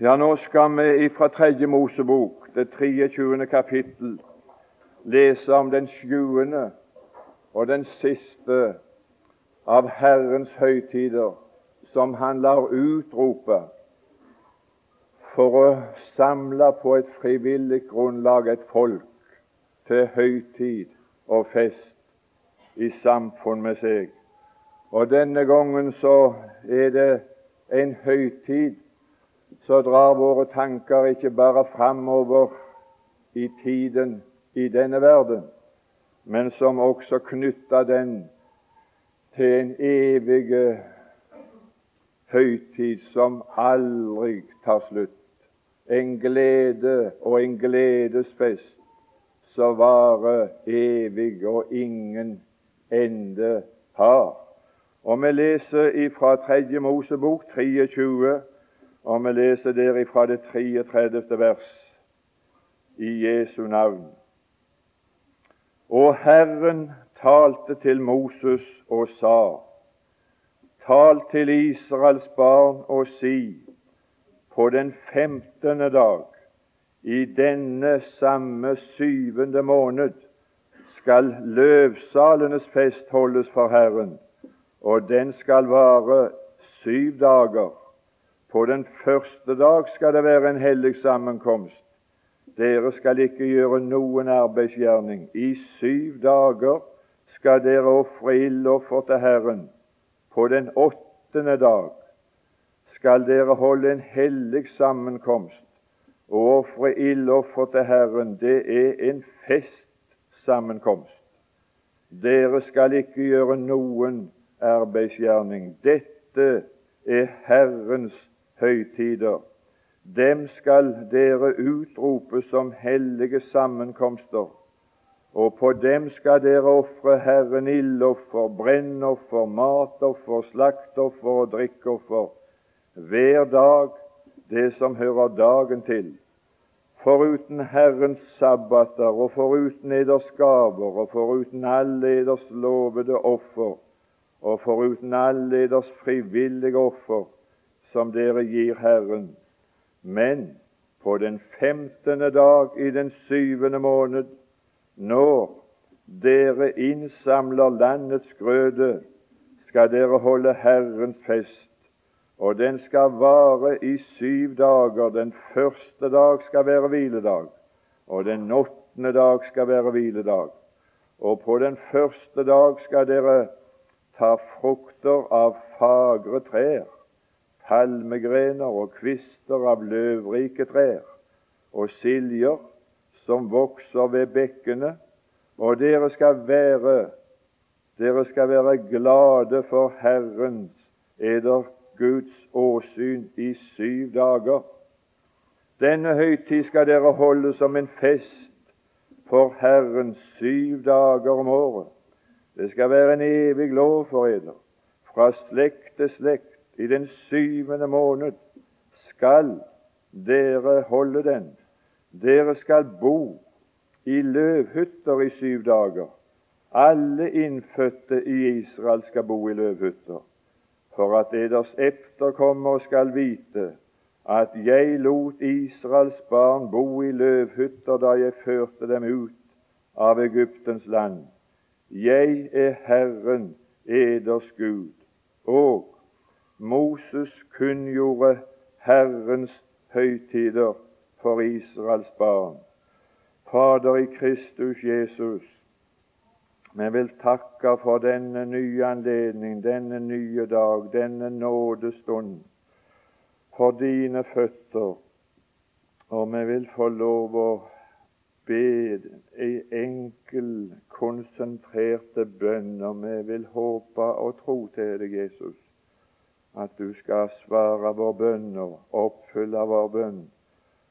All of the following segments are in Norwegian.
Ja, nå skal vi ifra Tredje Mosebok, det 23. kapittel, lese om den sjuende og den siste av Herrens høytider, som han lar utrope for å samle på et frivillig grunnlag et folk til høytid og fest i samfunn med seg. Og denne gangen så er det en høytid så drar våre tanker ikke bare framover i tiden i denne verden, men som også knytter den til en evig høytid som aldri tar slutt. En glede og en gledesfest som varer evig og ingen ende har. Og vi leser fra Tredje Mosebok 23 og vi leser der ifra det 33. vers i Jesu navn. Og Herren talte til Moses og sa:" Tal til Israels barn og si:" På den femtende dag i denne samme syvende måned skal løvsalenes fest holdes for Herren, og den skal vare syv dager. På den første dag skal det være en hellig sammenkomst. Dere skal ikke gjøre noen arbeidsgjerning. I syv dager skal dere ofre ildoffer til Herren. På den åttende dag skal dere holde en hellig sammenkomst Å ofre ildoffer til Herren. Det er en festsammenkomst. Dere skal ikke gjøre noen arbeidsgjerning. Dette er Herrens høytider. Dem skal dere utrope som hellige sammenkomster, og på dem skal dere ofre Herren ildoffer, brennoffer, matoffer, slaktoffer og drikkoffer hver dag det som hører dagen til. Foruten Herrens sabbater og foruten eders gaver og foruten alle eders lovede offer og foruten alle eders frivillige offer som dere gir Herren. Men på den femtende dag i den syvende måned, når dere innsamler landets grøde, skal dere holde Herrens fest, og den skal vare i syv dager. Den første dag skal være hviledag, og den åttende dag skal være hviledag. Og på den første dag skal dere ta frukter av fagre trær palmegrener og kvister av løvrike trær og siljer som vokser ved bekkene, og dere skal være dere skal være glade for Herrens eder Guds åsyn i syv dager. Denne høytid skal dere holde som en fest for Herren syv dager om året. Det skal være en evig lov for eder, fra slekt til slekt i den syvende måned skal dere holde den. Dere skal bo i løvhytter i syv dager. Alle innfødte i Israel skal bo i løvhytter, for at eders efterkommere skal vite at jeg lot Israels barn bo i løvhytter da jeg førte dem ut av Egyptens land. Jeg er Herren, eders Gud, og Moses kunngjorde Herrens høytider for Israels barn. Fader i Kristus Jesus, vi vil takke for denne nye anledning, denne nye dag, denne nådestund for dine føtter. Og vi vil få lov å be ei enkel, konsentrerte bønn, og vi vil håpe og tro til deg, Jesus at du skal svare vår bønn og oppfylle vår bønn.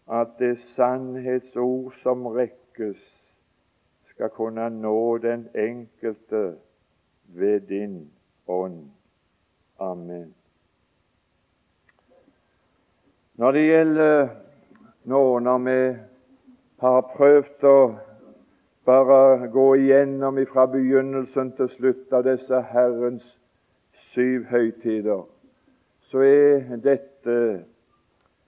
At det sannhetsord som rekkes, skal kunne nå den enkelte ved din ånd. Amen. Når det gjelder nå når vi har prøvd å bare gå igjennom fra begynnelsen til slutt av disse Herrens syv høytider, så er dette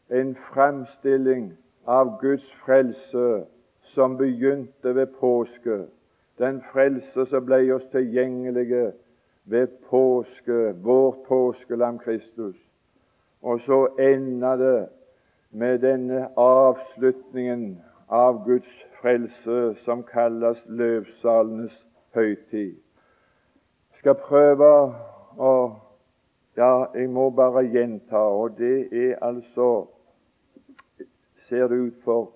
en framstilling av Guds frelse som begynte ved påske. Den frelse som ble oss tilgjengelige ved påske, vårt påskelam Kristus. Og så ender det med denne avslutningen av Guds frelse som kalles løvsalenes høytid. Jeg skal prøve å Ja, jeg må bare gjenta, og det er altså Ser det ut for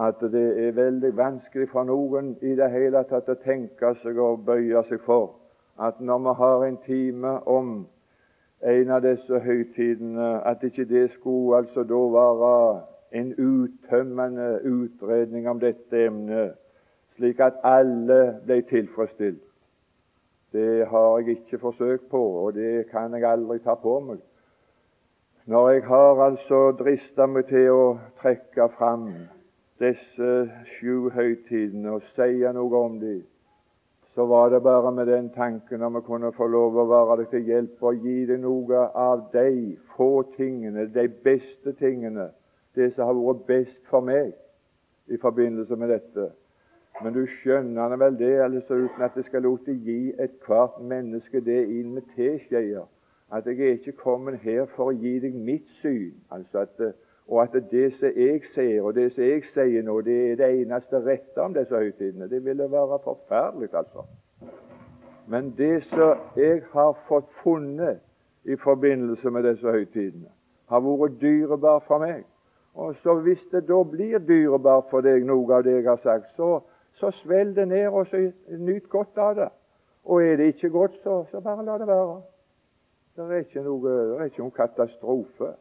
at det er veldig vanskelig for noen i det hele tatt å tenke seg og bøye seg for at når vi har en time om en av disse høytidene, at ikke det skulle altså da være en uttømmende utredning om dette emnet, slik at alle ble tilfredsstilt. Det har jeg ikke forsøkt på, og det kan jeg aldri ta på meg. Når jeg har altså drista meg til å trekke fram disse sju høytidene og si noe om dem, så var det bare med den tanken om vi kunne få lov å være deg til hjelp og gi deg noe av de få tingene, de beste tingene, det som har vært best for meg i forbindelse med dette. Men du skjønner vel det, altså uten at jeg skal låte gi ethvert menneske det inn med teskjeer, at jeg er ikke kommet her for å gi deg mitt syn, altså at og at det som jeg ser, og det som jeg sier nå, det er det eneste rette om disse høytidene. Det ville være forferdelig, altså. Men det som jeg har fått funnet i forbindelse med disse høytidene, har vært dyrebar for meg. Og så Hvis det da blir dyrebar for deg, noe av det jeg har sagt, så, så svelg det ned og så nyt godt av det. Og er det ikke godt, så, så bare la det være. Det er ikke, noe, det er ikke noen katastrofe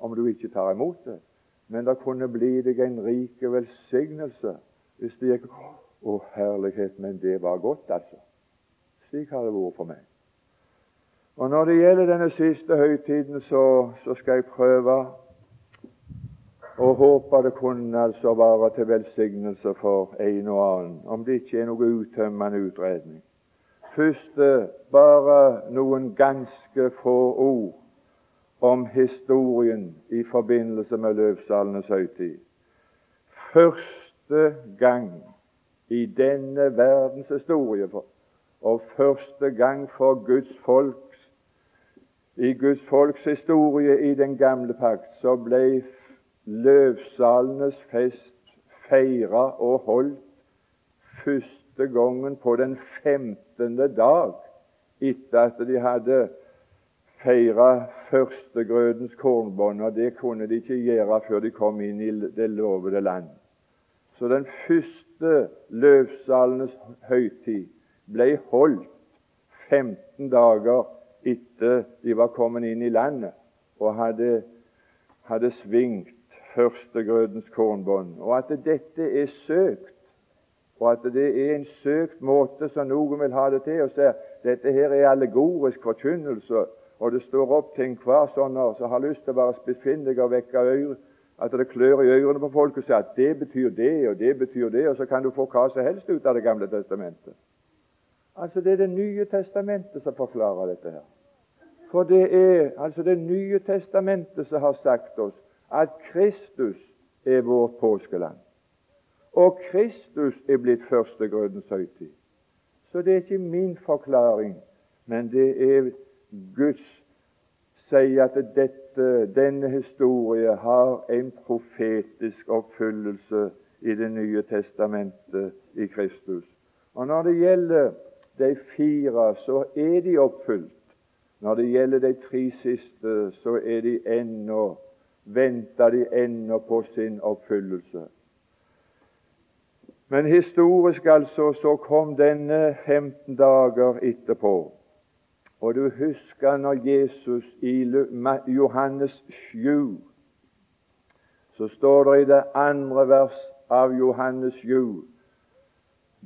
om du ikke tar imot det. Men det kunne bli deg en rik velsignelse hvis det gikk Å, herlighet, men det var godt, altså. Slik har det vært for meg. Og Når det gjelder denne siste høytiden, så, så skal jeg prøve og håper det kunne altså være til velsignelse for en og annen, om det ikke er noe uttømmende utredning. Først bare noen ganske få ord om historien i forbindelse med løvsalenes høytid. Første gang i denne verdens historie og første gang for Guds folks i Guds folks historie i den gamle pakt så ble løvsalenes fest feira og holdt første gangen på den femtende dag etter at de hadde feira førstegrødens kornbånd, og det kunne de ikke gjøre før de kom inn i det lovede land. Så den første løvsalenes høytid ble holdt 15 dager etter de var kommet inn i landet og hadde, hadde svingt førstegrødens kornbånd. Og at dette er søkt, og at det er en søkt måte som noen vil ha det til. og se, Dette her er allegorisk forkynnelse og det står opp til enhver sånn som har lyst til å være spissfindig og vekke øyre, at det klør i ørene på folk og sier at det betyr det, og det betyr det, og så kan du få hva som helst ut av Det gamle testamentet. Altså Det er Det nye testamentet som forklarer dette her. For det er altså Det nye testamentet som har sagt oss at Kristus er vårt påskeland. Og Kristus er blitt førstegrødens høytid. Så det er ikke min forklaring, men det er Guds sier at dette, denne historie har en profetisk oppfyllelse i Det nye testamentet i Kristus. Og Når det gjelder de fire, så er de oppfylt. Når det gjelder de tre siste, så er de ennå venter de ennå på sin oppfyllelse. Men historisk altså så kom denne 15 dager etterpå. Og du husker når Jesus i Johannes 7 Så står det i det andre vers av Johannes 7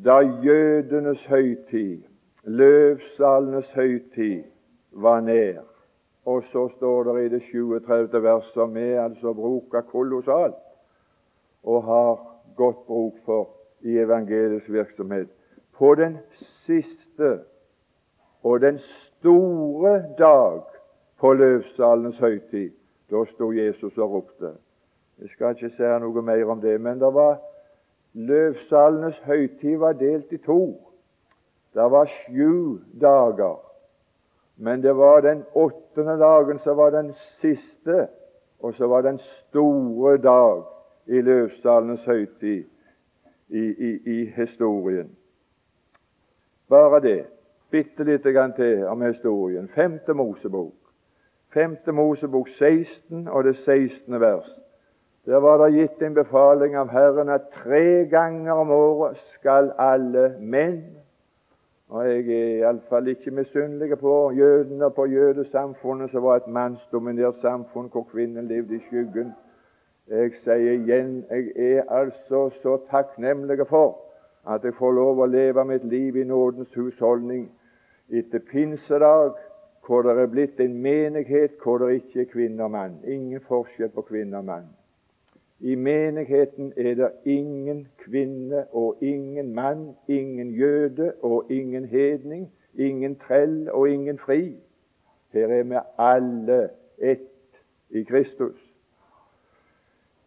Da jødenes høytid, løvsalenes høytid, var nær. Og så står det i det 37. verset, som vi altså bruker kolossalt og har godt bruk for i evangelisk virksomhet. På den siste og den store dag på løvsalenes høytid, Da sto Jesus og ropte. Jeg skal ikke si noe mer om det, men det var løvsalenes høytid var delt i to. Det var sju dager, men det var den åttende dagen som var den siste, og så var den store dag i løvsalenes høytid i, i, i historien. Bare det. Bitte lite grann til om historien. Femte Mosebok. Femte Mosebok 16 og det 16. vers. Der var det gitt en befaling av Herren at tre ganger om året skal alle menn og Jeg er iallfall ikke misunnelig på jødene og på jødesamfunnet, som var et mannsdominert samfunn hvor kvinnen levde i skyggen. Jeg sier igjen, jeg er altså så takknemlig for at jeg får lov å leve mitt liv i nådens husholdning etter pinsedag, hvor det er blitt en menighet hvor det ikke er kvinne og mann. Ingen forskjell på kvinne og mann. I menigheten er det ingen kvinne og ingen mann, ingen jøde og ingen hedning, ingen trell og ingen fri. Her er vi alle ett i Kristus.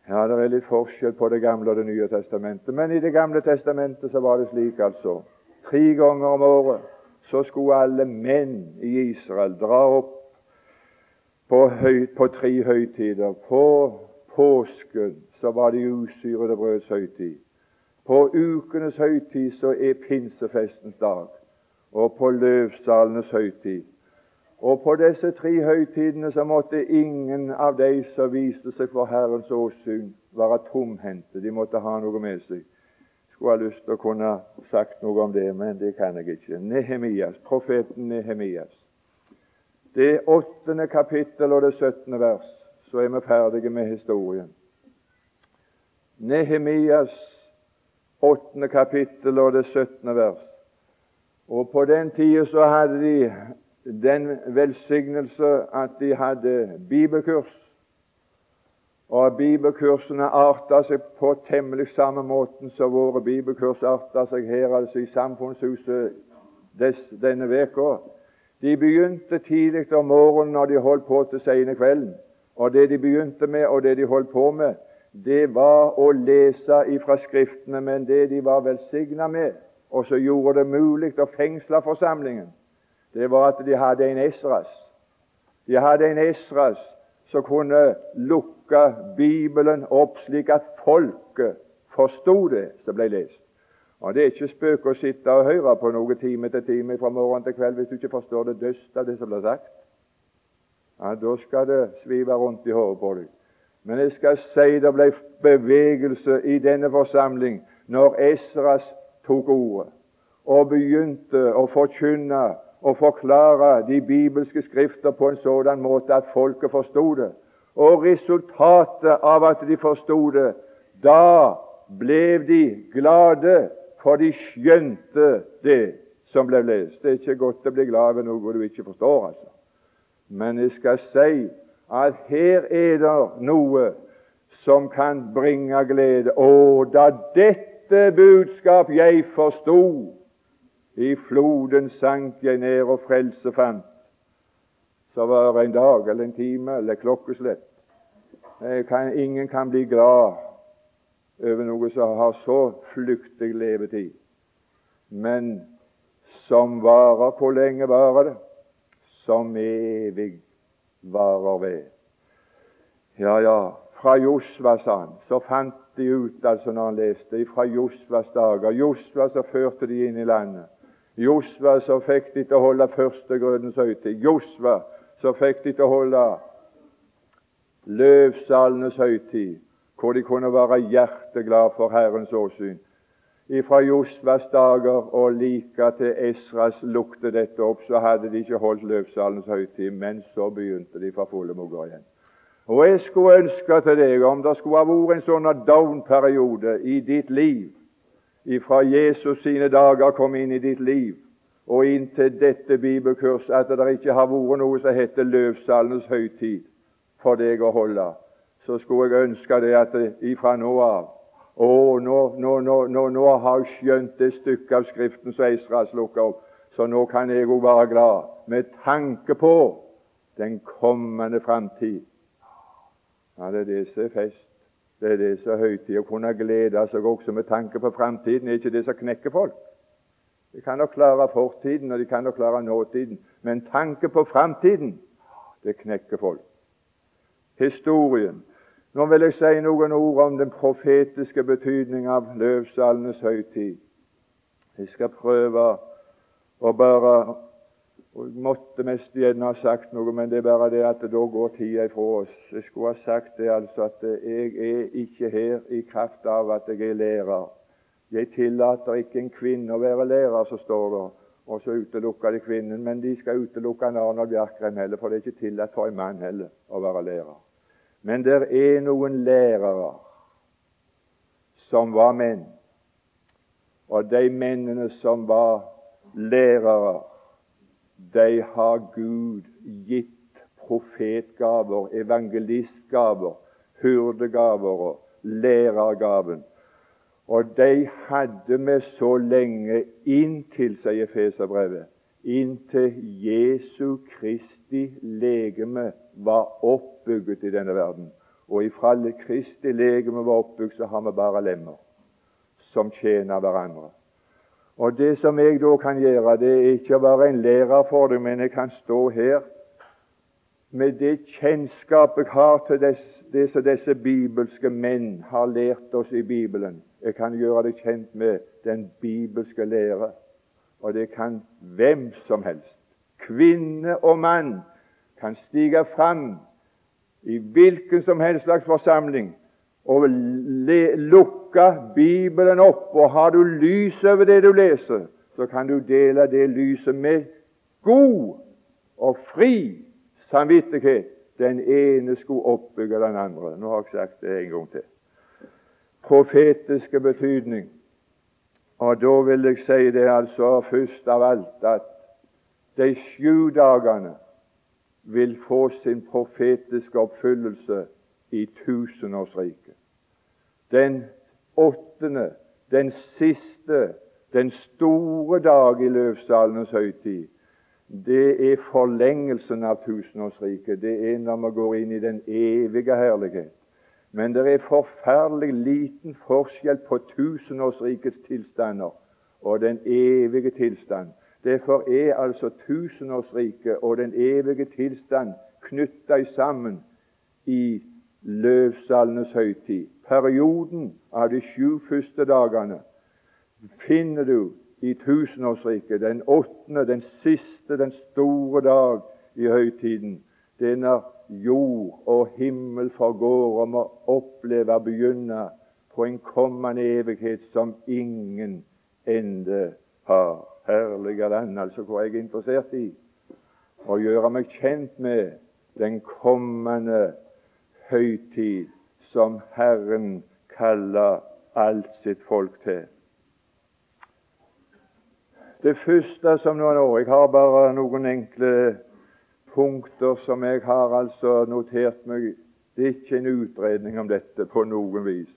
Ja, det er litt forskjell på Det gamle og Det nye testamentet, men i Det gamle testamentet så var det slik, altså. Tre ganger om året så skulle alle menn i Israel dra opp på, høy, på tre høytider. På påsken så var det usyrede brøds høytid. På ukenes høytid så er pinsefestens dag, og på løvsalenes høytid. Og på disse tre høytidene så måtte ingen av de som viste seg for Herrens åsyn, være tomhendte. De måtte ha noe med seg. Skulle ha lyst til å kunne sagt noe om det, men det kan jeg ikke. Nehemias, profeten Nehemias. Det åttende kapittel og det syttende vers så er vi ferdige med historien. Nehemias åttende kapittel og det syttende vers. Og På den tida så hadde de den velsignelse at de hadde bibelkurs. Og Bibelkursene arta seg på temmelig samme måten som våre bibelkurs arta seg her altså i Samfunnshuset des, denne veka. De begynte tidlig om morgenen og de holdt på til sene kvelden. Og det de begynte med, og det de holdt på med, det var å lese ifra Skriftene, men det de var velsigna med, og som gjorde det mulig å fengsle forsamlingen, det var at de hadde en Esras. De hadde en Esras som kunne lukke Bibelen opp slik at folket forsto det som ble lest. Og Det er ikke spøk å sitte og høre på noe time til time fra morgen til kveld hvis du ikke forstår det døst av det som blir sagt ja, da skal det svive rundt i hodet på deg. Men jeg skal si det ble bevegelse i denne forsamling når Esras tok ordet og begynte å forkynne og forklare de bibelske skrifter på en sådan måte at folket forsto det. Og resultatet av at de forsto det, da ble de glade, for de skjønte det som ble lest. Det er ikke godt å bli glad ved noe du ikke forstår. altså. Men jeg skal si at her er det noe som kan bringe glede. Å, da dette budskap jeg forsto, i floden sank jeg ned og frelse fant. Så var det en dag eller en time eller klokkeslett. Kan, ingen kan bli glad over noe som har så flyktig levetid. Men som varer Hvor lenge varer det? Som evig varer ved. Ja, ja, fra Josva, sa han, så fant de ut, altså når han leste, fra Josvas dager. Josva så førte de inn i landet. Josva så fikk de til å holde førstegrødens høytid. Josva så fikk de til å holde løvsalenes høytid, hvor de kunne være hjerteglade for Herrens åsyn fra Josvas dager og like til Esras lukte dette opp, så hadde de ikke holdt løvsalens høytid, men så begynte de fra fulle mugger igjen. Og Jeg skulle ønske til deg om det skulle ha vært en sånn down-periode i ditt liv, ifra Jesus sine dager kom inn i ditt liv, og inn til dette bibelkurs, at det ikke har vært noe som heter løvsalens høytid for deg å holde. Så skulle jeg ønske det at ifra nå av å, nå, nå, nå, nå, har jeg skjønt det stykket av Skriften som Esras lukka opp, så nå kan jeg òg være glad med tanke på den kommende framtid. Ja, det er det som er fest. Det er det som er høytid. Å kunne glede seg også med tanke på framtiden er ikke det som knekker folk. De kan nok klare fortiden, og de kan nok klare nåtiden, men tanke på framtiden, det knekker folk. Historien. Nå vil jeg si noen ord om den profetiske betydning av løvsalmenes høytid. Jeg skal prøve å bare og Jeg måtte mest gjerne ha sagt noe, men det er bare det at da går tida ifra oss. Jeg skulle ha sagt det altså at jeg er ikke her i kraft av at jeg er lærer. Jeg tillater ikke en kvinne å være lærer, så står det. Og så utelukker de kvinnen, men de skal utelukke en Arnold Bjerkreim heller, for det er ikke tillatt for en mann heller å være lærer. Men det er noen lærere som var menn, og de mennene som var lærere, de har Gud gitt profetgaver, evangelistgaver, hurdegaver og lærergaven. Og de hadde vi så lenge inntil, sier Feserbrevet, inntil Jesu Kristi legeme var oppbygget i denne verden. Og ifra Kristi legeme var oppbygd, så har vi bare lemmer som tjener hverandre. Og Det som jeg da kan gjøre, det er ikke å være en lærer for deg, men jeg kan stå her med det kjennskap jeg har til det som disse bibelske menn har lært oss i Bibelen. Jeg kan gjøre deg kjent med den bibelske lære, og det kan hvem som helst. Kvinne og mann kan stige fram i hvilken som helst slags forsamling og lukke Bibelen opp, og har du lys over det du leser, så kan du dele det lyset med god og fri samvittighet. Den ene skulle oppbygge den andre. Nå har jeg sagt det en gang til. Profetiske betydning. Og da vil jeg si det altså først av alt at de sju dagene vil få sin profetiske oppfyllelse i tusenårsriket. Den åttende, den siste, den store dag i løvsalenes høytid, det er forlengelsen av tusenårsriket. Det er når vi går inn i den evige herlighet. Men det er forferdelig liten forskjell på tusenårsrikets tilstander og den evige tilstand. Derfor er altså tusenårsriket og den evige tilstand knytta sammen i løvsalenes høytid. Perioden av de sju første dagene finner du i tusenårsriket. Den åttende, den siste, den store dag i høytiden. Det er når jord og himmel forgår, og må oppleve å begynne på en kommende evighet som ingen ende har. Herlig land, altså, hvor jeg er interessert i å gjøre meg kjent med den kommende høytid som Herren kaller alt sitt folk til. Det første som nå Jeg har bare noen enkle punkter som jeg har altså notert meg. Det er ikke en utredning om dette på noen vis.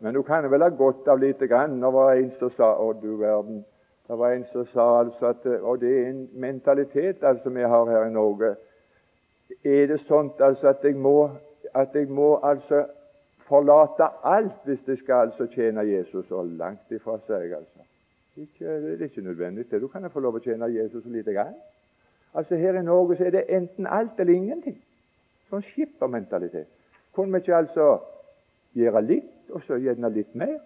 Men du kan vel ha godt av lite grann. Det var en som sa Å, du verden. Det var en som sa altså at Og det er en mentalitet altså vi har her i Norge. Er det sånt altså at jeg må, at jeg må altså forlate alt hvis jeg skal altså tjene Jesus? Og langt ifra seg, altså. Ikke, det er ikke nødvendig. Du kan få lov å tjene Jesus lite grann. Altså Her i Norge så er det enten alt eller ingenting. Sånn skippermentalitet. Kunne vi ikke altså gjøre litt, og så gjerne litt mer?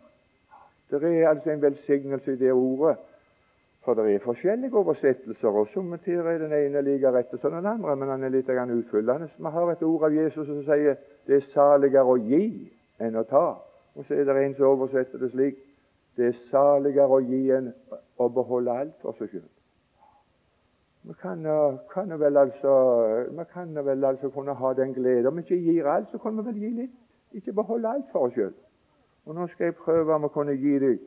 Det er altså en velsignelse i det ordet. For det er forskjellige oversettelser, og somme tider er den ene like rett som den andre, men han er litt utfyllende. Vi har et ord av Jesus som sier det er saligere å gi enn å ta. Og så er det en som oversetter det slik det er saligere å gi enn å beholde alt for seg selv. Vi kan, kan, vel altså, vi kan vel altså kunne ha den glede. Om vi ikke gir alt, så kan vi vel gi litt. Ikke beholde alt for oss sjøl. Og Nå skal jeg prøve om å kunne gi deg,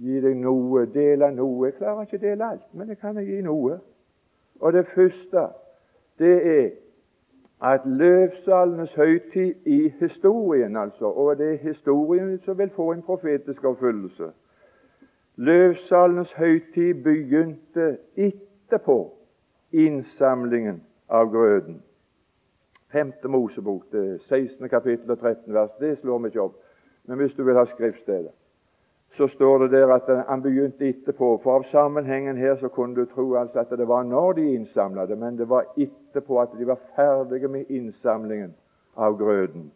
gi deg noe, dele noe. Jeg klarer ikke å dele alt, men jeg kan gi noe. Og det første, det er at løvsalenes høytid i historien, altså, og det er historien som vil få en profetisk oppfyllelse Løvsalenes høytid begynte etterpå innsamlingen av grøden. Femte Mosebok, det 16. kapittel og 13. vers. Det slår vi ikke opp. Men hvis du vil ha skriftstedet, så står det der at han begynte etterpå. For av sammenhengen her så kunne du tro altså at det var når de innsamla det, men det var etterpå at de var ferdige med innsamlingen av grøden.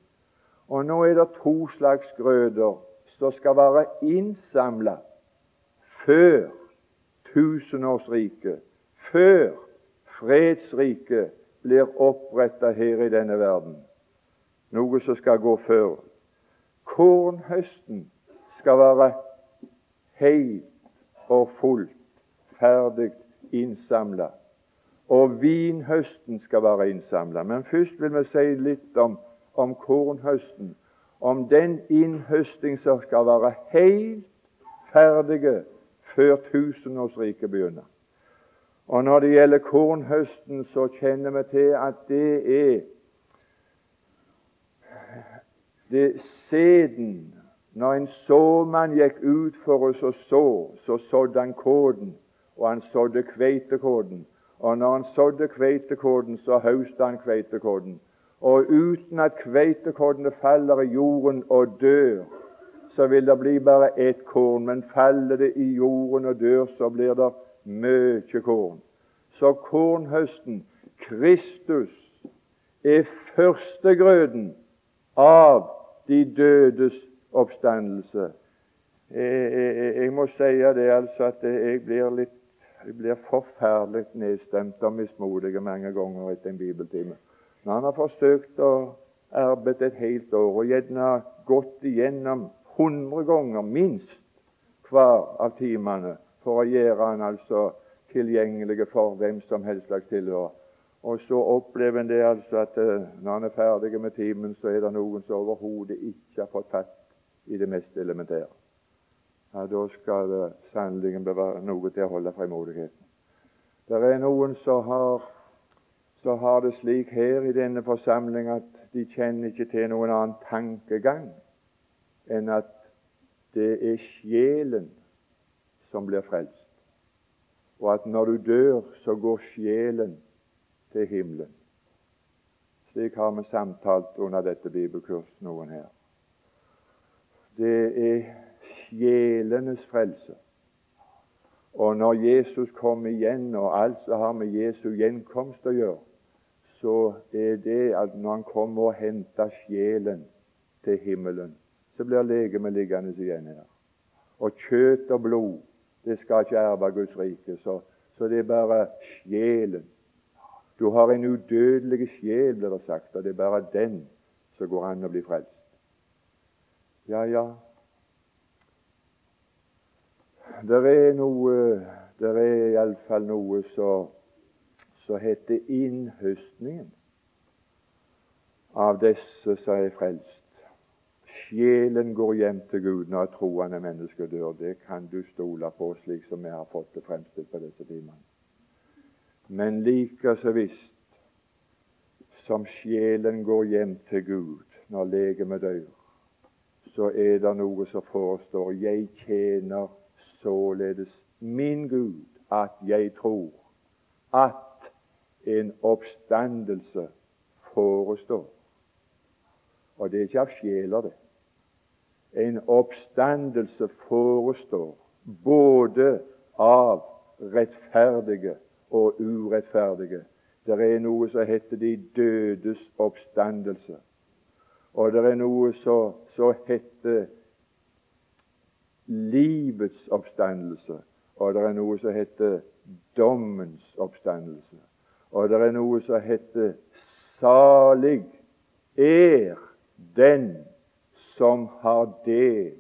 Og nå er det to slags grøder som skal være innsamla før tusenårsriket, før fredsriket blir oppretta her i denne verden. Noe som skal gå før. Kornhøsten skal være helt og fullt ferdig innsamla. Og vinhøsten skal være innsamla. Men først vil vi si litt om, om kornhøsten. Om den innhøsting som skal være helt ferdige før tusenårsriket begynner. Og Når det gjelder kornhøsten, så kjenner vi til at det er det sæden Når en såmann gikk ut for oss og så, så sådde han kåden, og han sådde kveitekåden. Og når han sådde kveitekåden, så høstet han kveitekåden. Og uten at kveitekådene faller i jorden og dør, så vil det bli bare ett korn. Men faller det i jorden og dør, så blir det mye korn. Så kornhøsten, Kristus, er førstegrøden av de dødes oppstandelse. Jeg, jeg, jeg, må si det altså at jeg blir litt jeg blir forferdelig nedstemt og mismodig mange ganger etter en bibeltime. Når han har forsøkt å arbeide et helt år og gjerne gått igjennom hundre ganger minst hver av timene for å gjøre han altså tilgjengelig for hvem som helst slags tilhører. Og så opplever en det altså at uh, når han er ferdig med timen, så er det noen som overhodet ikke har fått tatt i det mest elementære. Ja, Da skal det sannelig være noe til å holde frimodigheten. Det er noen som har, som har det slik her i denne forsamling at de kjenner ikke til noen annen tankegang enn at det er sjelen som blir frelst, og at når du dør, så går sjelen til himmelen. Slik har vi samtalt under dette bibelkurs, noen her det er sjelenes frelse. Og når Jesus kommer igjen, og alt som har med Jesu gjenkomst å gjøre, så er det at når han kommer og henter sjelen til himmelen, så blir legemet liggende igjen her. Og kjøtt og blod, det skal ikke erve Guds rike. Så, så det er bare sjelen. Du har en udødelig sjel, blir det sagt, og det er bare den som går an å bli frelst. Ja, ja. Det er noe Det er iallfall noe som heter innhøstningen av disse som er frelst. Sjelen går hjem til Gud når troende mennesker dør. Det kan du stole på, slik som vi har fått det fremstilt på disse timene. Men like så visst som sjelen går hjem til Gud når legemet dør, så er det noe som forestår. Jeg tjener således min Gud at jeg tror at en oppstandelse forestår. Og det er ikke av sjeler, det. En oppstandelse forestår både av rettferdige og urettferdige. Det er noe som heter de dødes oppstandelse. Og det er noe som heter livets oppstandelse, og det er noe som heter dommens oppstandelse. Og det er noe som heter salig er den som har del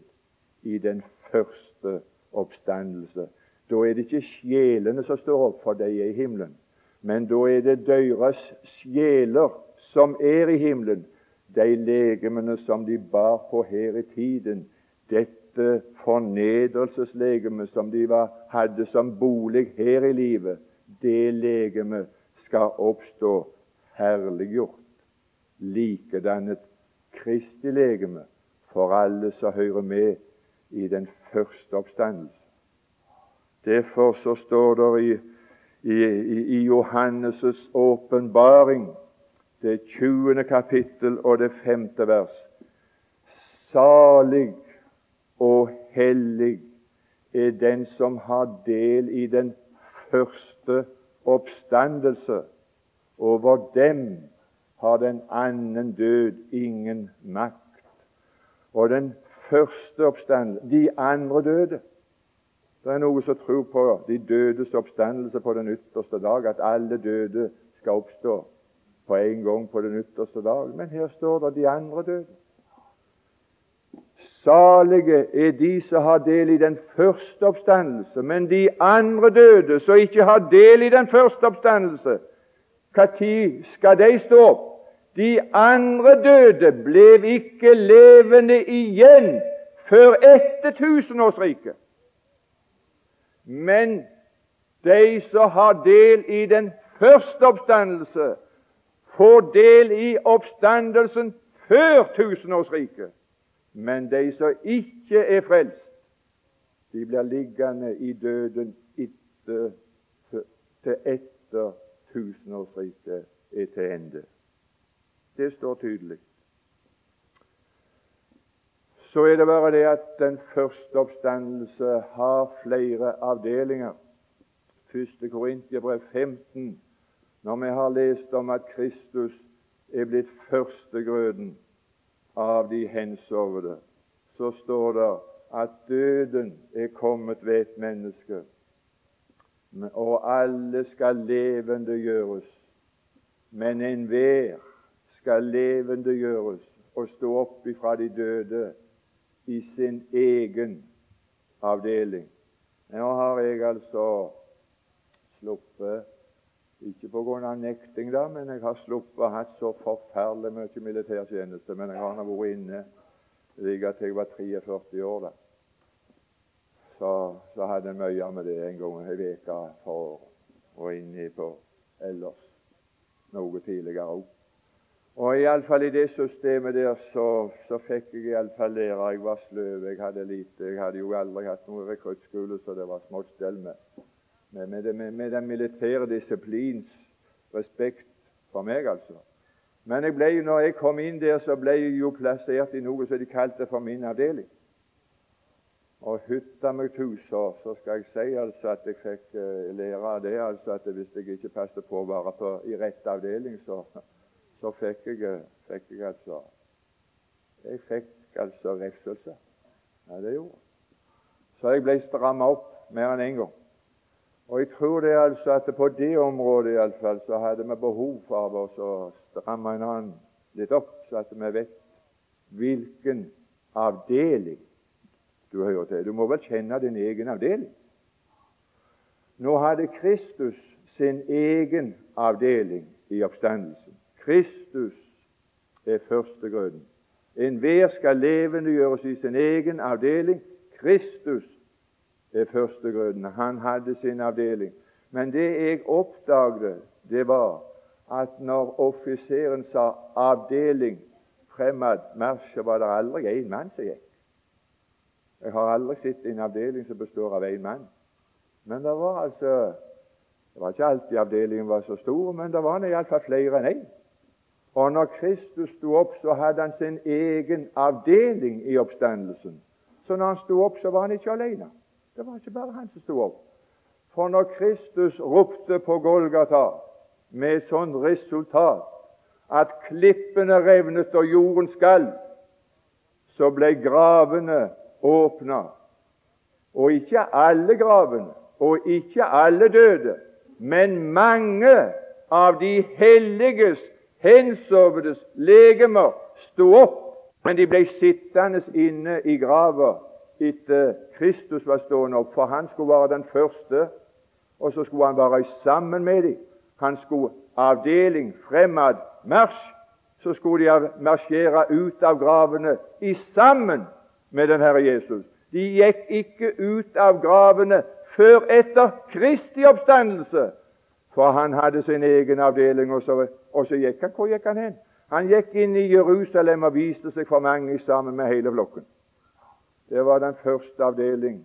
i den første oppstandelse. Da er det ikke sjelene som står opp, for de i himmelen. Men da er det deres sjeler som er i himmelen, de legemene som de bar på her i tiden, dette fornedrelseslegemet som de var, hadde som bolig her i livet, det legemet skal oppstå herliggjort, likedannet Kristi legeme for alle som hører med i den første oppstandelse. Derfor så står det i, i, i Johannes' åpenbaring det 20. kapittel og det femte vers. Salig og hellig er den som har del i den første oppstandelse. Over dem har den annen død ingen makt. Og den første oppstandelse De andre døde. Det er noe som tror på de dødes oppstandelse på den ytterste dag, at alle døde skal oppstå på en gang på den ytterste dag. Men her står det de andre døde. Salige er de som har del i den første oppstandelse, men de andre døde som ikke har del i den første oppstandelse, når skal de stå opp? De andre døde ble ikke levende igjen før etter tusenårsriket. Men de som har del i den første oppstandelse, får del i oppstandelsen før tusenårsriket. Men de som ikke er frelst, de blir liggende i døden etter, til etter tusenårsriket er til ende. Det står tydelig. Så er det bare det at den første oppstandelse har flere avdelinger. 1. Korintiabrev 15, når vi har lest om at Kristus er blitt førstegrøden av de hensovne, så står det at døden er kommet ved et menneske, og alle skal levendegjøres. Men enhver skal levendegjøres og stå opp ifra de døde i sin egen avdeling. Nå har jeg altså sluppet ikke pga. nekting, da, men jeg har sluppet å ha så forferdelig mye militærtjeneste. Men jeg har nå vært inne like til jeg var 43 år. da. Så, så hadde jeg mye med det en gang i uke for året. Og inni på ellers noe tidligere òg. Og iallfall i det systemet der så, så fikk jeg iallfall lære. Jeg var sløv, jeg hadde lite. Jeg hadde jo aldri hatt noen rekruttskole, så det var smått stell med. Med, med, med, med, den militære disiplins respekt for meg, altså. Men jeg ble, når jeg kom inn der, så ble jeg jo plassert i noe som de kalte for min avdeling. Og hytta meg tu, så, skal jeg si altså at jeg fikk uh, lære av det altså at hvis jeg ikke passet på å være på, i rett avdeling, så så fikk jeg, fikk jeg altså Jeg fikk altså refselse. Ja, det gjorde. Så jeg ble stramma opp mer enn én en gang. Og jeg tror det altså at på det området iallfall så hadde vi behov for å stramme en annen litt opp, så at vi vet hvilken avdeling du hører til. Du må vel kjenne din egen avdeling. Nå hadde Kristus sin egen avdeling i oppstandelsen. Kristus er førstegrøden. Enhver skal levendegjøres i sin egen avdeling. Kristus er førstegrøden. Han hadde sin avdeling. Men det jeg oppdaget, det var at når offiseren sa 'avdeling fremad marsj', var det aldri én mann som gikk. Jeg har aldri sett en avdeling som består av én mann. Men det var altså Det var ikke alltid avdelingen var så stor, men det var iallfall flere enn én. Og når Kristus sto opp, så hadde han sin egen avdeling i oppstandelsen. Så når han sto opp, så var han ikke alene. Det var ikke bare han som sto opp. For når Kristus ropte på Golgata med et sånt resultat at klippene revnet og jorden skalv, så ble gravene åpna. Og ikke alle gravene, og ikke alle døde, men mange av de helliges hensovnes legemer sto opp, men de ble sittende inne i grava etter Kristus var stående opp, for han skulle være den første, og så skulle han være sammen med dem. Han skulle avdeling, fremad, marsj. Så skulle de marsjere ut av gravene i sammen med den Herre Jesus. De gikk ikke ut av gravene før etter Kristi oppstandelse, for han hadde sin egen avdeling. Og så, og så gikk han. Hvor gikk han hen? Han gikk inn i Jerusalem og viste seg for mange sammen med hele flokken. Det var den første avdeling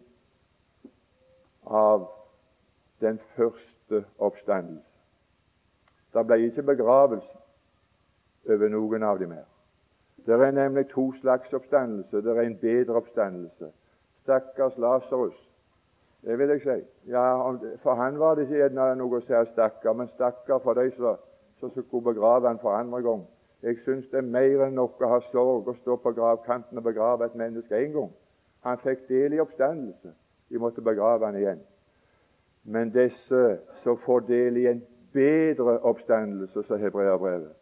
av den første oppstandelse. Det ble ikke begravelse. over noen av dem her. Det er nemlig to slags oppstandelse. Det er en bedre oppstandelse. Stakkars Lasarus, det vil jeg si. Ja, For han var det ikke noe å si stakkar, men stakkar for de som, som skulle begrave han for andre gang. Jeg syns det er mer enn nok å ha sorg å stå på gravkanten og begrave et menneske én gang. Han fikk del i oppstandelse. De måtte begrave han igjen. Men disse som får del i en bedre oppstandelse, sa hebreerbrevet,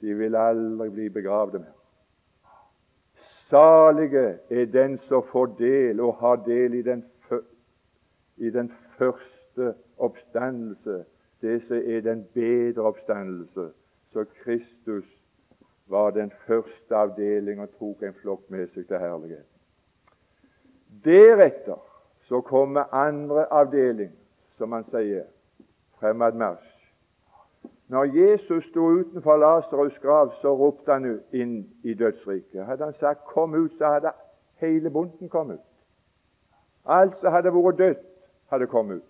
de vil aldri bli begravd mer. Salige er den som får del og har del i den, i den første oppstandelse, det som er den bedre oppstandelse. Så Kristus var den første avdeling og tok en flokk med seg til herligheten. Deretter så kommer andre avdeling, som han sier, fremadmarsj. Når Jesus sto utenfor Lasarus' grav, så ropte han inn i dødsriket. Hadde han sagt 'kom ut', så hadde hele bunten kommet ut. Alt som hadde vært dødt, hadde kommet ut.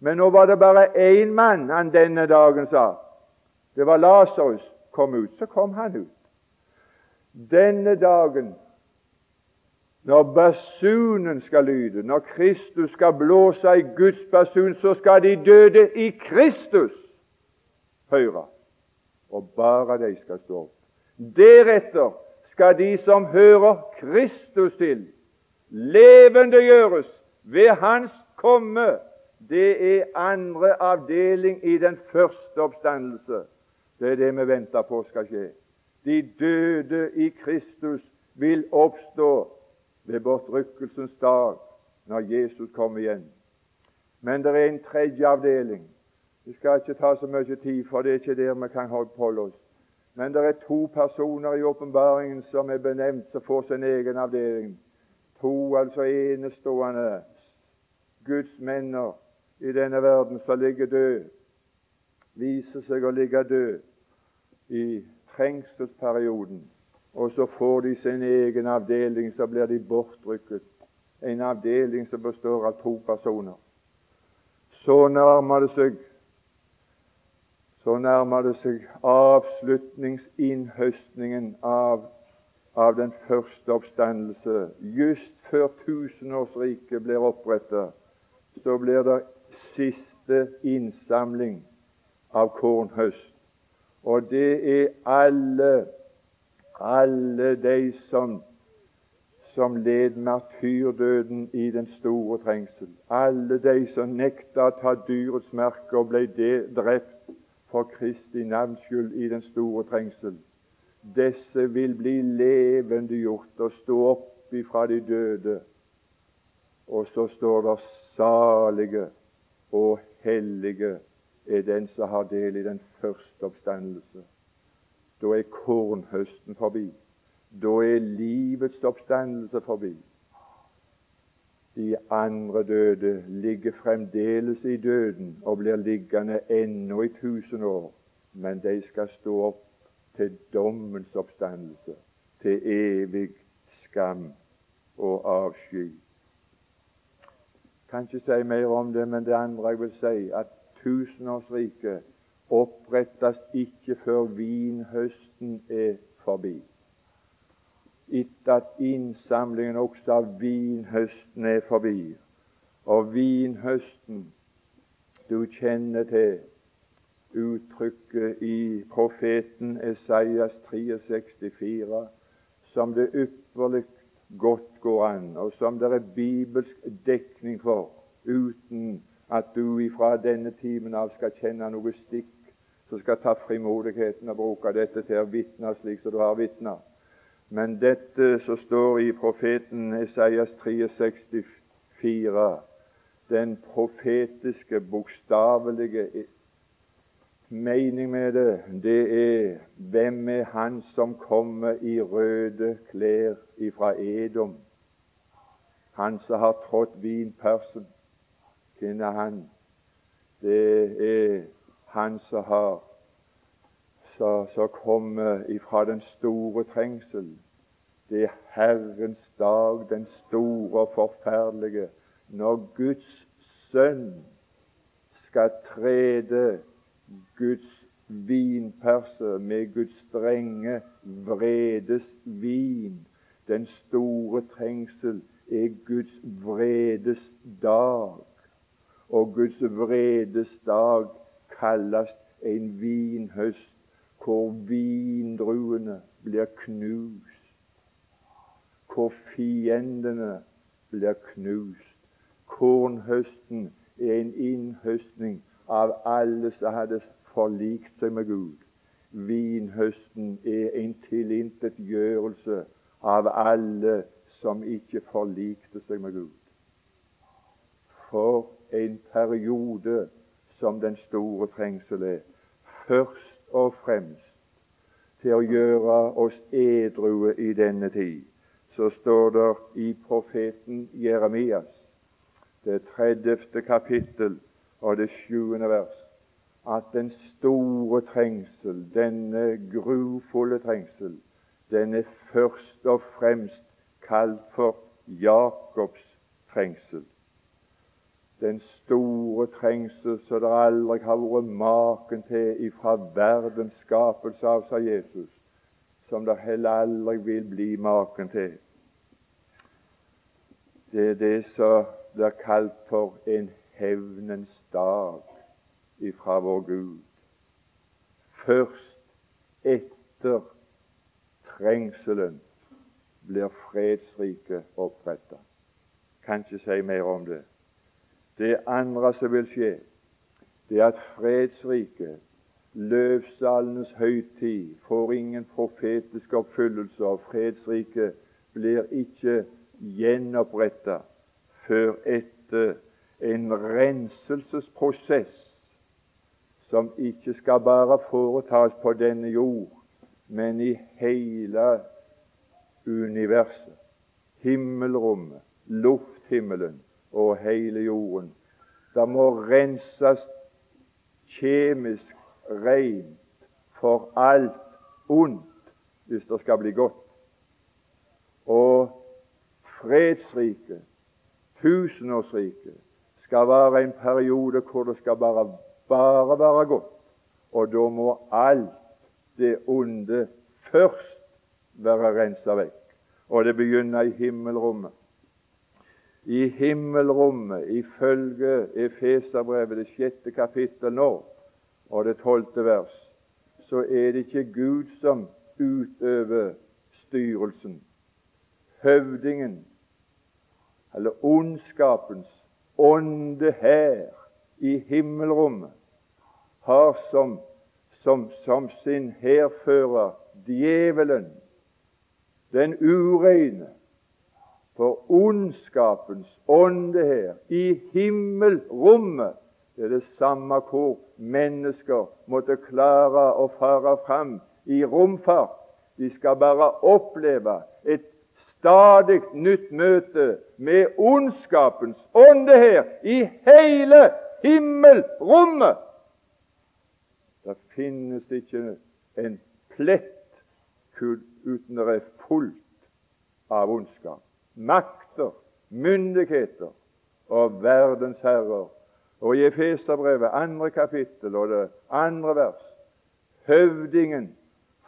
Men nå var det bare én mann han denne dagen sa. Det var Lasarus kom ut. Så kom han ut. Denne dagen når basunen skal lyde, når Kristus skal blåse i Guds basun, så skal de døde i Kristus høre. Og bare de skal stå opp. Deretter skal de som hører Kristus til, levendegjøres ved Hans komme. Det er andre avdeling i den første oppstandelse. Det er det vi venter på skal skje. De døde i Kristus vil oppstå ved bortrykkelsens dag, når Jesus kommer igjen. Men det er en tredje avdeling. Vi skal ikke ta så mye tid, for det er ikke der vi kan holde oss. Men det er to personer i åpenbaringen som er benevnt, som får sin egen avdeling. To altså enestående Guds menner i denne verden som ligger død, viser seg å ligge død i trengselsperioden og så får de sin egen avdeling, så blir de bortrykket. En avdeling som består av to personer. Så nærmer det seg så nærmer det seg avslutningsinnhøstningen av, av den første oppstandelse. Just før tusenårsriket blir opprettet, så blir det siste innsamling av kornhøst. Og det er alle alle de som, som led martyrdøden i den store trengsel, alle de som nekta å ta dyrets merke og ble drept for Kristi navns skyld i den store trengsel, disse vil bli levendegjort og stå opp ifra de døde. Og så står det salige og hellige er den som har del i den første oppstandelse. Da er kornhøsten forbi. Da er livets oppstandelse forbi. De andre døde ligger fremdeles i døden og blir liggende ennå i tusen år, men de skal stå opp til dommens oppstandelse, til evig skam og avsky. Kan ikke si mer om det, men det andre jeg vil si, at tusenårsriket opprettes ikke før vinhøsten er forbi. Etter at innsamlingen også av vinhøsten er forbi. Og vinhøsten Du kjenner til uttrykket i profeten Esaias 63,4 som det ypperlig godt går an, og som det er bibelsk dekning for, uten at du ifra denne timen av skal kjenne noe stikk som skal ta frimodigheten og bruke dette til å vitne slik som du har vitna. Men dette som står i profeten Esaias 63,4, den profetiske, bokstavelige mening med det, det er hvem er han som kommer i røde klær ifra Edom? Han som har trådt vinpersen. Hvem er han? Det er han som har som kommer ifra den store trengsel. Det er Herrens dag, den store og forferdelige, når Guds sønn skal trede Guds vinperse med Guds strenge vredes vin. Den store trengsel er Guds vredes dag. Og Guds vredes dag kalles en vinhøst hvor vindruene blir knust, hvor fiendene blir knust. Kornhøsten er en innhøstning av alle som hadde forlikt seg med Gud. Vinhøsten er en tilintetgjørelse av alle som ikke forlikte seg med Gud. For en periode som den store trengsel er. Først og fremst til å gjøre oss edrue i denne tid. Så står det i profeten Jeremias, det tredjefte kapittel og det sjuende vers, at den store trengsel, denne grufulle trengsel, den er først og fremst kalt for Jakobs trengsel. Den store trengsel som det aldri har vært maken til ifra verdens skapelse av, sa Jesus, som det heller aldri vil bli maken til. Det er det som blir kalt for en hevnens dag ifra vår Gud. Først etter trengselen blir fredsriket oppretta. Kan ikke si mer om det. Det andre som vil skje, det er at fredsriket, løvsalenes høytid, får ingen profetisk oppfyllelse, og fredsriket blir ikke gjenoppretta før etter en renselsesprosess som ikke skal bare foretas på denne jord, men i hele universet. Himmelrommet, lufthimmelen og hele jorden. Det må renses kjemisk rent for alt ondt hvis det skal bli godt. Og fredsriket, tusenårsriket, skal være en periode hvor det skal bare bare være godt. Og da må alt det onde først være rensa vekk. Og det begynner i himmelrommet. I himmelrommet, ifølge Efeserbrevet, det sjette kapittel nå, og det tolvte vers, så er det ikke Gud som utøver styrelsen. Høvdingen, eller ondskapens ånde her i himmelrommet har som, som, som sin hærfører djevelen, den ureine, for ondskapens ånde her i himmelrommet. Det er det samme hvor mennesker måtte klare å fare fram i romfart. De skal bare oppleve et stadig nytt møte med ondskapens ånde her i hele himmelrommet. Det finnes ikke en plett uten det er fullt av ondskap. Makter, myndigheter og verdens herrer. Og i Efeserbrevet, andre kapittel og det andre vers, høvdingen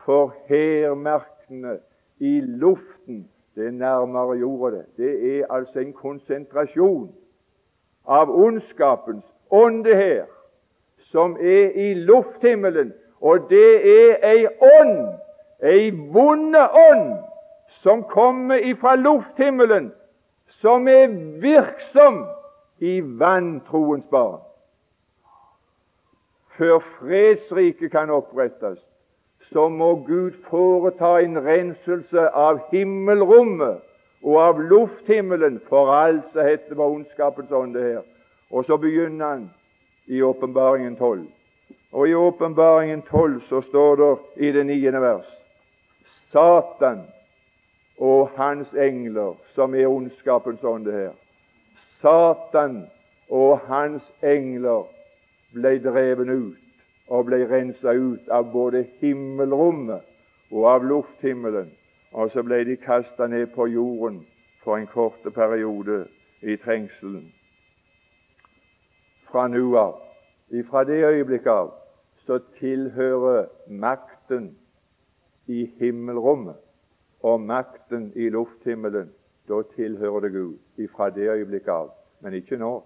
for hærmerkene i luften Det er nærmere jorda, det. Det er altså en konsentrasjon av ondskapens ånde her, som er i lufthimmelen. Og det er ei ånd, ei vonde ånd, som kommer ifra lufthimmelen, som er virksom i vantroens barn. Før fredsriket kan opprettes, så må Gud foreta en renselse av himmelrommet og av lufthimmelen for alt som heter på ondskapens her. Og så begynner han i Åpenbaringen 12. Og i Åpenbaringen 12 så står det i det niende vers Satan og hans engler, som er ondskapens ånde her Satan og hans engler ble dreven ut og ble rensa ut av både himmelrommet og av lufthimmelen. Og så ble de kasta ned på jorden for en kort periode i trengselen fra nå av. ifra det øyeblikk av så tilhører makten i himmelrommet og makten i lufthimmelen da tilhører det Gud ifra det øyeblikket av. Men ikke nå,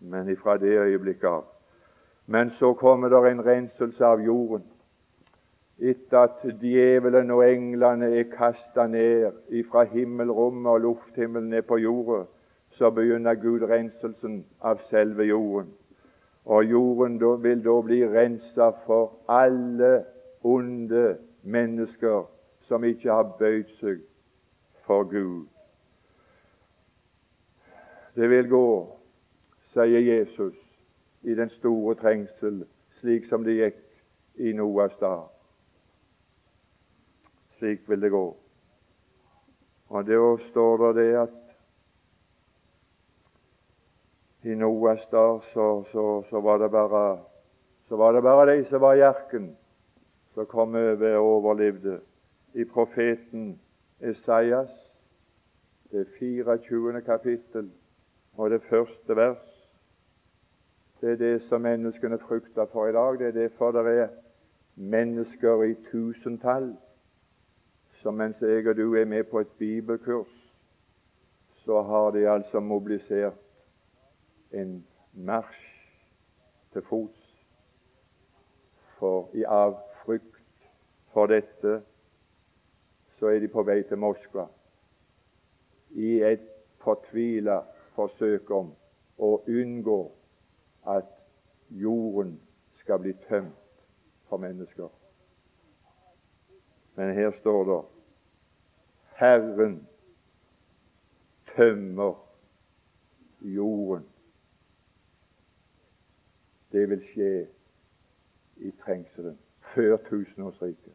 men ifra det øyeblikket av. Men så kommer det en renselse av jorden. Etter at djevelen og englene er kasta ned ifra himmelrommet og lufthimmelen ned på jorda, så begynner Gud renselsen av selve jorden. Og jorden vil da bli rensa for alle onde mennesker som ikke har bøyd seg for Gud. Det vil gå, sier Jesus, i den store trengsel, slik som det gikk i Noas dag. Slik vil det gå. Og da står det det at i Noas dag så, så, så, var det bare så var det bare de som var i arken, som kom over og overlevde. I profeten Esaias, det 24. kapittel og det første vers. Det er det som menneskene frykter for i dag. Det er derfor det er mennesker i tusentall som mens jeg og du er med på et bibelkurs, så har de altså mobilisert en marsj til fots for av frykt for dette så er de på vei til Moskva i et fortvila forsøk om å unngå at jorden skal bli tømt for mennesker. Men her står det Herren tømmer jorden. Det vil skje i trengselen før tusenårsriket.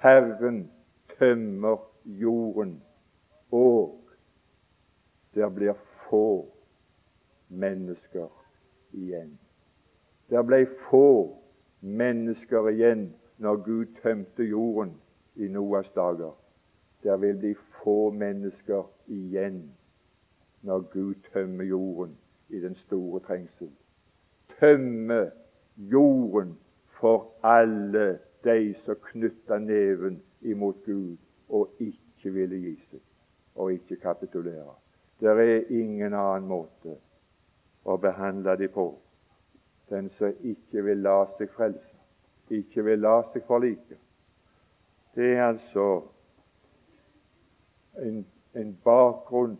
Herren tømmer jorden, og der blir få mennesker igjen. Det ble få mennesker igjen når Gud tømte jorden i Noas dager. Det vil bli få mennesker igjen når Gud tømmer jorden i den store trengsel. Tømme jorden for alle de som knytta neven imot Gud og ikke ville gi seg og ikke kapitulere. Det er ingen annen måte å behandle dem på. Den som ikke vil la seg frelse, ikke vil la seg forlike. Det er altså en, en bakgrunn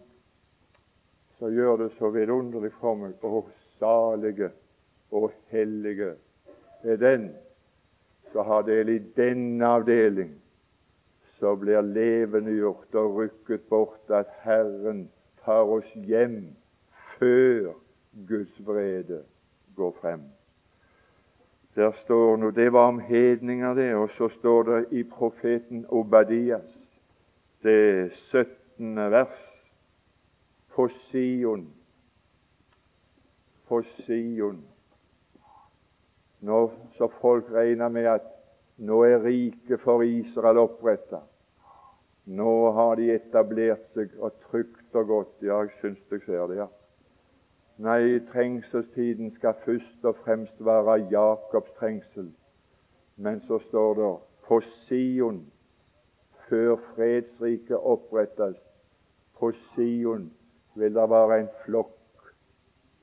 som gjør det så vidunderlig for meg. Å, salige og hellige er den som har del i denne avdeling, så blir levendegjort og rykket bort at Herren tar oss hjem før Guds vrede går frem. Der står nå, Det var om hedninger, det. Og så står det i profeten Obadias, det 17. vers, på Sion. På Sion Nå, så folk regner med at nå er riket for Israel oppretta. Nå har de etablert seg og trygt og godt. Ja, jeg syns jeg ser det, ja. Nei, trengselstiden skal først og fremst være Jakobs trengsel. Men så står det på Sion, før fredsriket opprettes, på Sion vil det være en flokk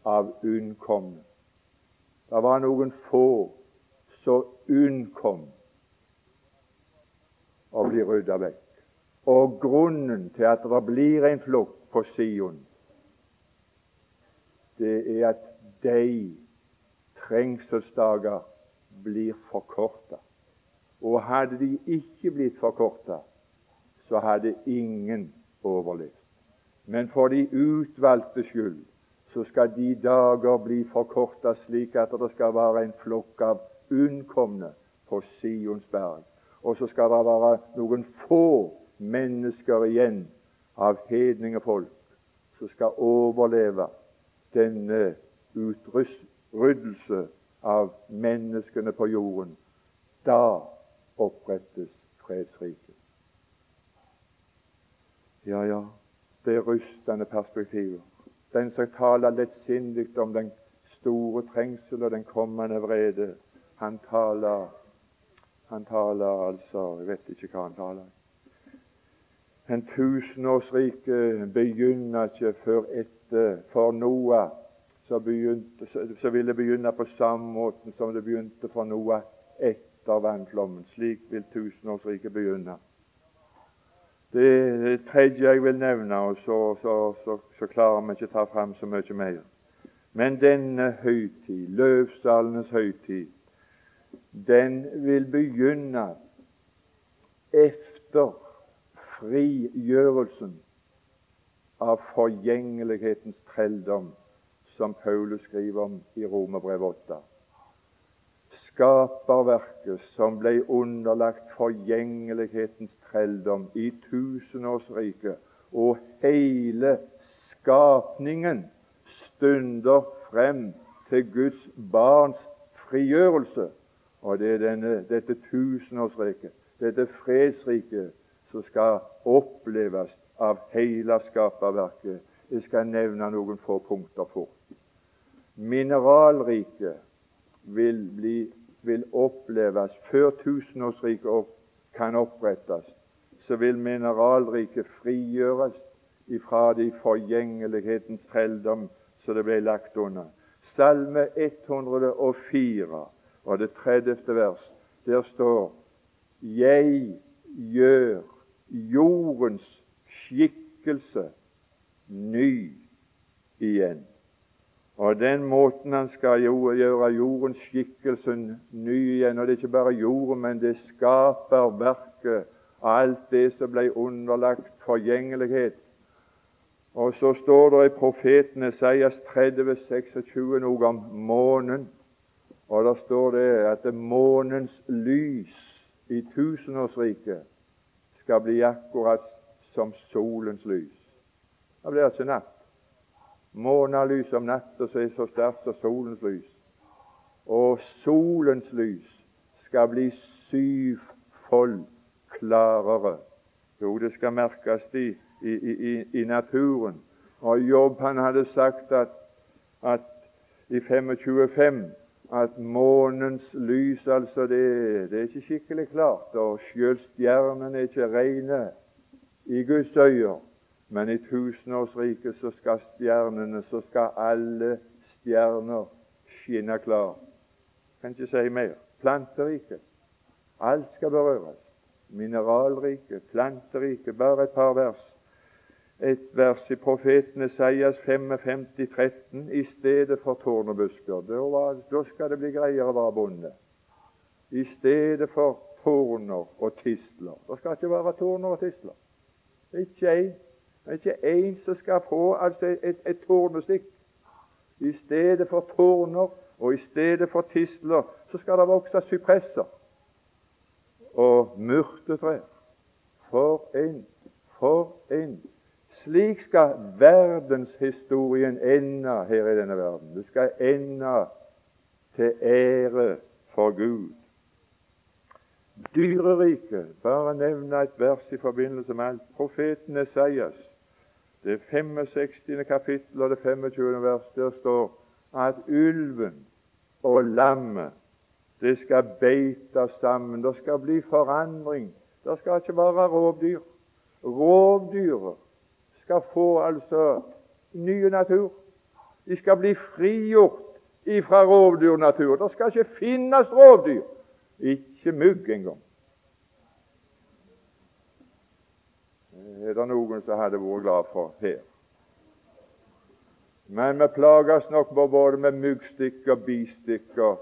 av unnkomne. Det var noen få som unnkom å bli rydda vekk. Og grunnen til at det blir en flokk på Sion, det er at de trengselsdager blir forkorta. Og hadde de ikke blitt forkorta, så hadde ingen overlevd. Men for de utvalgte skyld så skal de dager bli forkorta slik at det skal være en flokk av unnkomne på Sions berg. Og så skal det være noen få mennesker igjen av hedningefolk som skal overleve denne utryddelse av menneskene på jorden. Da opprettes fredsriket. Ja, ja, det er rystende perspektiver den som taler lettsindig om den store trengsel og den kommende vrede. Han taler Han taler altså Jeg vet ikke hva han taler. En tusenårsrike begynner ikke før etter for Noah. Så, begynte, så vil det begynne på samme måten som det begynte for Noah etter vannflommen. Slik vil tusenårsriket begynne. Det, tredje jeg vil nevne, og så, så, så, så klarer vi ikke ta fram så mye mer. Men denne høytid, løvsalenes høytid, den vil begynne efter frigjørelsen av forgjengelighetens trelldom, som Paulus skriver om i Romerbrevet 8 skaperverket som ble underlagt forgjengelighetens trelldom i tusenårsriket, og hele skapningen stunder frem til Guds barns frigjørelse. Og det er denne, dette tusenårsriket, dette fredsriket, som skal oppleves av hele skaperverket. Jeg skal nevne noen få punkter fort. Mineralriket vil bli vil oppleves før tusenårsriket kan opprettes, så vil mineralriket frigjøres ifra de forgjengelighetens trelldom som det ble lagt under. Salme 104 og det 30. vers, der står Jeg gjør jordens skikkelse ny igjen. Og den måten han skal gjøre jordens skikkelse ny igjen. Og det er ikke bare jorden, men det skaper verket, alt det som ble underlagt forgjengelighet. Og så står det i profeten Esaias 30, 26 noe om månen. Og der står det at månens lys i tusenårsriket skal bli akkurat som solens lys. Det blir altså natt. Månelys om natta som er så sterkt som solens lys. Og solens lys skal bli syvfold klarere. Jo, det skal merkes i, i, i, i naturen. Og Jobb han hadde sagt at, at i 25.5 at månens lys altså det, det, er ikke skikkelig klart, og sjøl stjernene er ikke reine i Guds øyne. Men i tusenårsriket så skal stjernene, så skal alle stjerner skinne klar. Kan ikke si mer. Planteriket. Alt skal berøres. Mineralriket, planteriket. Bare et par vers. Et vers i profeten Esaias 55, 13. I stedet for tårn og. Da, skal det bli greiere å være bonde. I stedet for torner og tistler. Det skal ikke være torner og tisler. Ikke én. Det er ikke én som skal få altså et, et tornestikk. I stedet for tårner og i stedet for tistler så skal det vokse sypresser og myrtetrær. For en, for en. Slik skal verdenshistorien ende her i denne verden. Det skal ende til ære for Gud. Dyreriket, bare nevne et vers i forbindelse med alt. Profeten Esaias det 65. kapittel og det 25. vers, der står at ulven og lammet det skal beite sammen. Det skal bli forandring. Det skal ikke være rovdyr. Rovdyret skal få altså ny natur. De skal bli frigjort ifra rovdyrnatur. Det skal ikke finnes rovdyr. Ikke mugg engang. er det noen som hadde vært glad for her. Men vi plages nok både med myggstikker, bistikker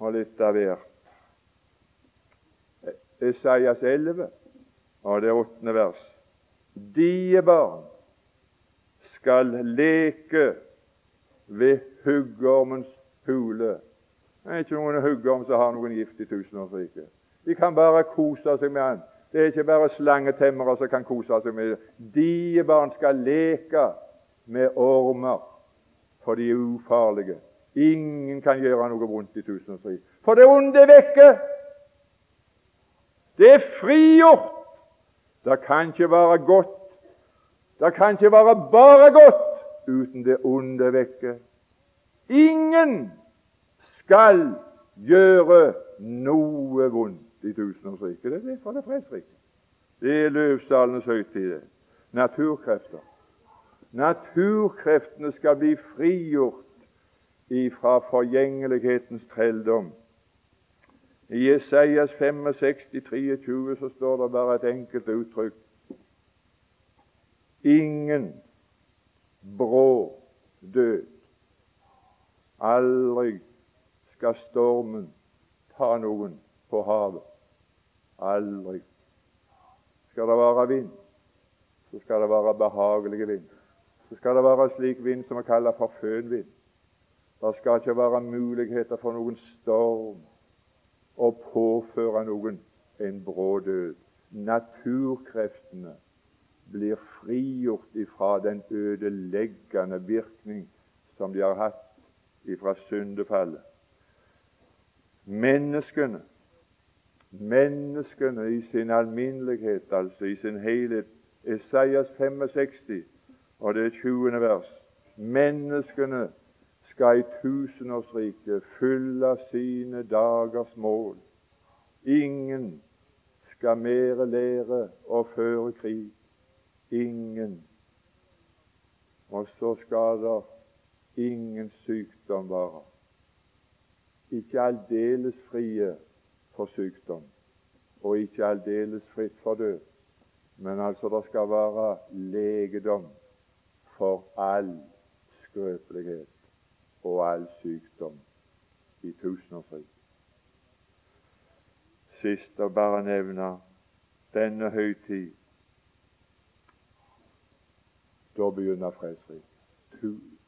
og litt av hvert. Esaias 11 og det åttende vers. Die barn skal leke ved huggormens hule. Det er ikke noen huggorm som har noen gift i tusenårsriket. De kan bare kose seg med den. Det er ikke bare slangetemmere som kan kose seg med den. De barn skal leke med ormer, for de er ufarlige. Ingen kan gjøre noe vondt i tusenårsriket. For det onde er vekke. Det er frigjort. Det kan ikke være godt. Det kan ikke være bare godt uten det onde vekke. Ingen skal gjøre noe vondt i tusenårsriket. Det er derfor det er fredsriket. Det er løvsalenes høytid. Naturkrefter. Naturkreftene skal bli frigjort ifra forgjengelighetens trelldom. I Jesajas 65, 23 så står det bare et enkelt uttrykk. Ingen brå død. Aldri skal stormen ta noen på havet. Aldri. Skal det være vind, så skal det være behagelig vind. Så skal det være slik vind som vi kaller for fønvind. Det skal ikke være muligheter for noen storm å påføre noen en brå død. Naturkreftene blir frigjort ifra den ødeleggende virkning som de har hatt ifra syndefallet. Menneskene, menneskene i sin alminnelighet, altså i sin helhet, Esaias 65 og det 20. vers. Menneskene skal i tusenårsriket fylle sine dagers mål. Ingen skal mere lære å føre krig. Ingen. Og så skal det ingen sykdom være. Ikke aldeles frie for sykdom, og ikke aldeles fritt for død. Men altså det skal være legedom for all skrøpelighet og all sykdom i tusenårsriket. Sist å bare nevne denne høytid. Da begynner fredsriket.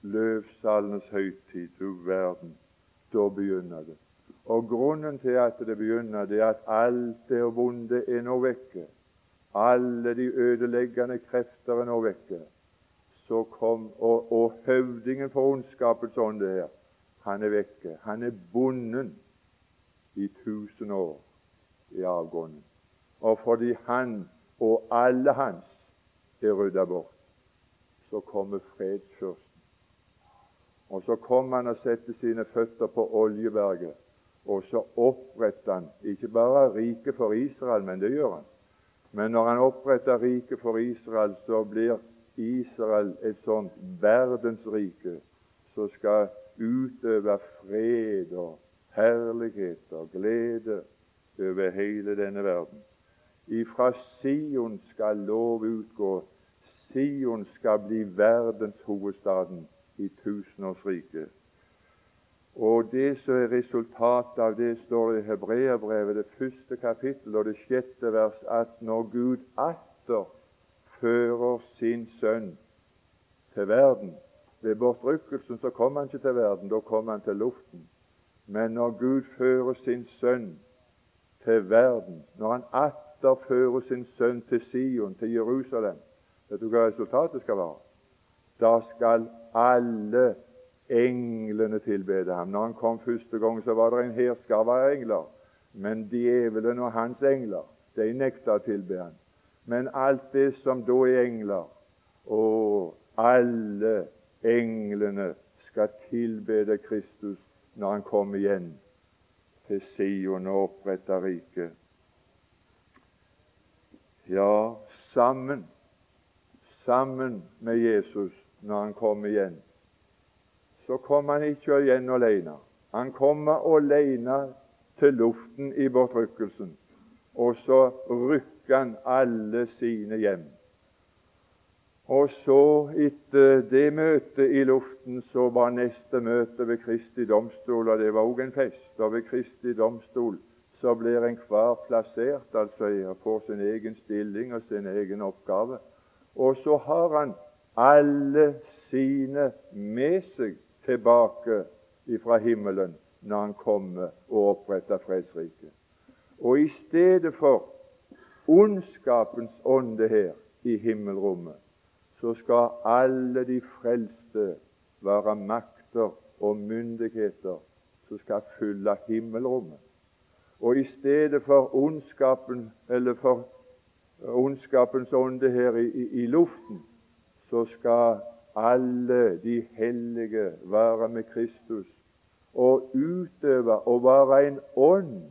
Løvsalenes høytid, du verden. Da begynner det. Og Grunnen til at det begynner, det er at alt det vonde er nå vekke. Alle de ødeleggende krefter er nå vekke. Så kom, og, og høvdingen for ondskapens ånd her, han er vekke. Han er bonden i tusen år i avgrunnen. Og fordi han og alle hans er rydda bort, så kommer fredsfyrsten. Og så kommer han og setter sine føtter på Oljeberget, og så oppretter han ikke bare riket for Israel, men det gjør han. Men når han oppretter riket for Israel, så blir Israel et sånt verdensrike som skal utøve fred og herlighet og glede over hele denne verden. Ifra Sion skal lov utgå. Sion skal bli verdenshovedstaden i tusenårsriket. Og det som er resultatet av det, står i Hebreabrevet, det første kapittel og det sjette vers, at når Gud atter fører sin sønn til verden Ved bortrykkelsen så kom han ikke til verden, da kom han til luften. Men når Gud fører sin sønn til verden, når han atter fører sin sønn til Sion, til Jerusalem Vet du hva resultatet skal være? Da skal alle englene tilbede ham. Når han kom første gang, så var det en hærskare av engler. Men djevelen og hans engler, de nekta å tilbe ham. Men alt det som da er engler, og alle englene skal tilbede Kristus når han kommer igjen til Sion og oppretter riket. Ja, sammen, sammen med Jesus når han kommer igjen, så kommer han ikke igjen alene. Han kommer alene til luften i bortrykkelsen, og så rykker han alle sine hjem. Og så, etter det møtet i luften, så var neste møte ved Kristi domstol, og det var òg en fest. Og ved Kristi domstol så blir enhver plassert, altså får sin egen stilling og sin egen oppgave. Og så har han alle sine med seg tilbake fra himmelen når han kommer og oppretter fredsriket. Og i stedet for ondskapens ånde her i himmelrommet, så skal alle de frelste være makter og myndigheter som skal fylle himmelrommet. Og i stedet for ondskapen, eller for ondskapens ånde her i, i, i luften, så skal alle de hellige være med Kristus og utøve og være en ånd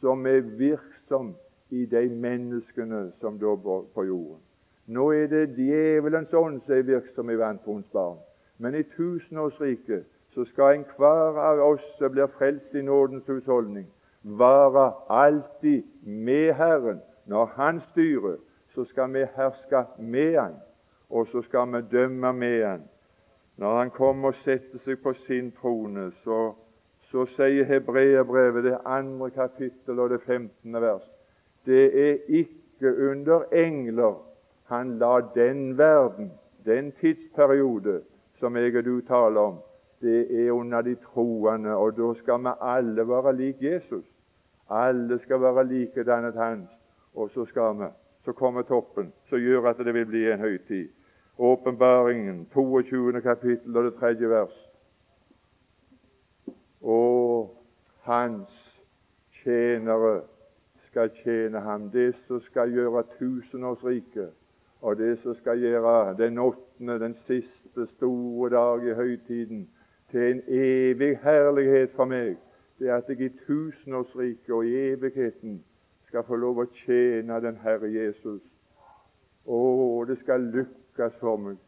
som er virksom i de menneskene som da bor på jorden. Nå er det djevelens ånd som er virksom i vanttroens barn. Men i tusenårsriket så skal enhver av oss som blir frelst i nådens husholdning, være alltid med Herren. Når Han styrer, så skal vi herske med Han, og så skal vi dømme med Han. Når Han kommer og setter seg på sin trone, så, så sier Hebreerbrevet, det andre kapittel og det femtende vers, det er ikke under engler han la den verden, den tidsperiode som jeg og du taler om, det er under de troende, og da skal vi alle være lik Jesus. Alle skal være likedannet hans, og så skal vi så kommer toppen, som gjør at det vil bli en høytid. Åpenbaringen, 22. kapittel og det tredje vers. Og hans tjenere skal tjene ham, det som skal gjøre tusenårsriket og det som skal gjøre den åttende, den siste store dag i høytiden, til en evig herlighet for meg, det er at jeg i tusenårsriket og i evigheten skal få lov å tjene den Herre Jesus. Å, det skal lykkes for meg.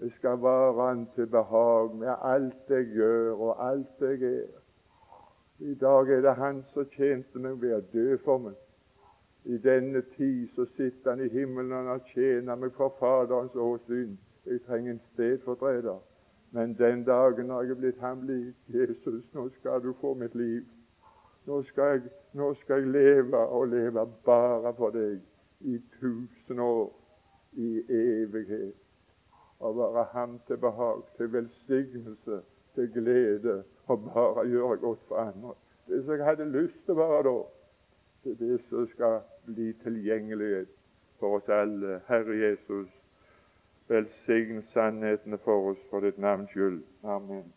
Det skal være Han til behag med alt jeg gjør og alt jeg er. I dag er det Han som tjente meg ved å dø for meg. I denne tid så sitter han i himmelen og tjener meg for Faderens åsyn. Jeg trenger en stedfortreder. Men den dagen har jeg blitt ham lik. Jesus, nå skal du få mitt liv. Nå skal, jeg, nå skal jeg leve og leve bare for deg i tusen år, i evighet. Og være ham til behag, til velsignelse, til glede, og bare gjøre godt for andre. Som jeg hadde lyst til å være da, er det som skal bli tilgjengelighet for oss alle. Herre Jesus, velsign sannhetene for oss for ditt navns skyld. Amen.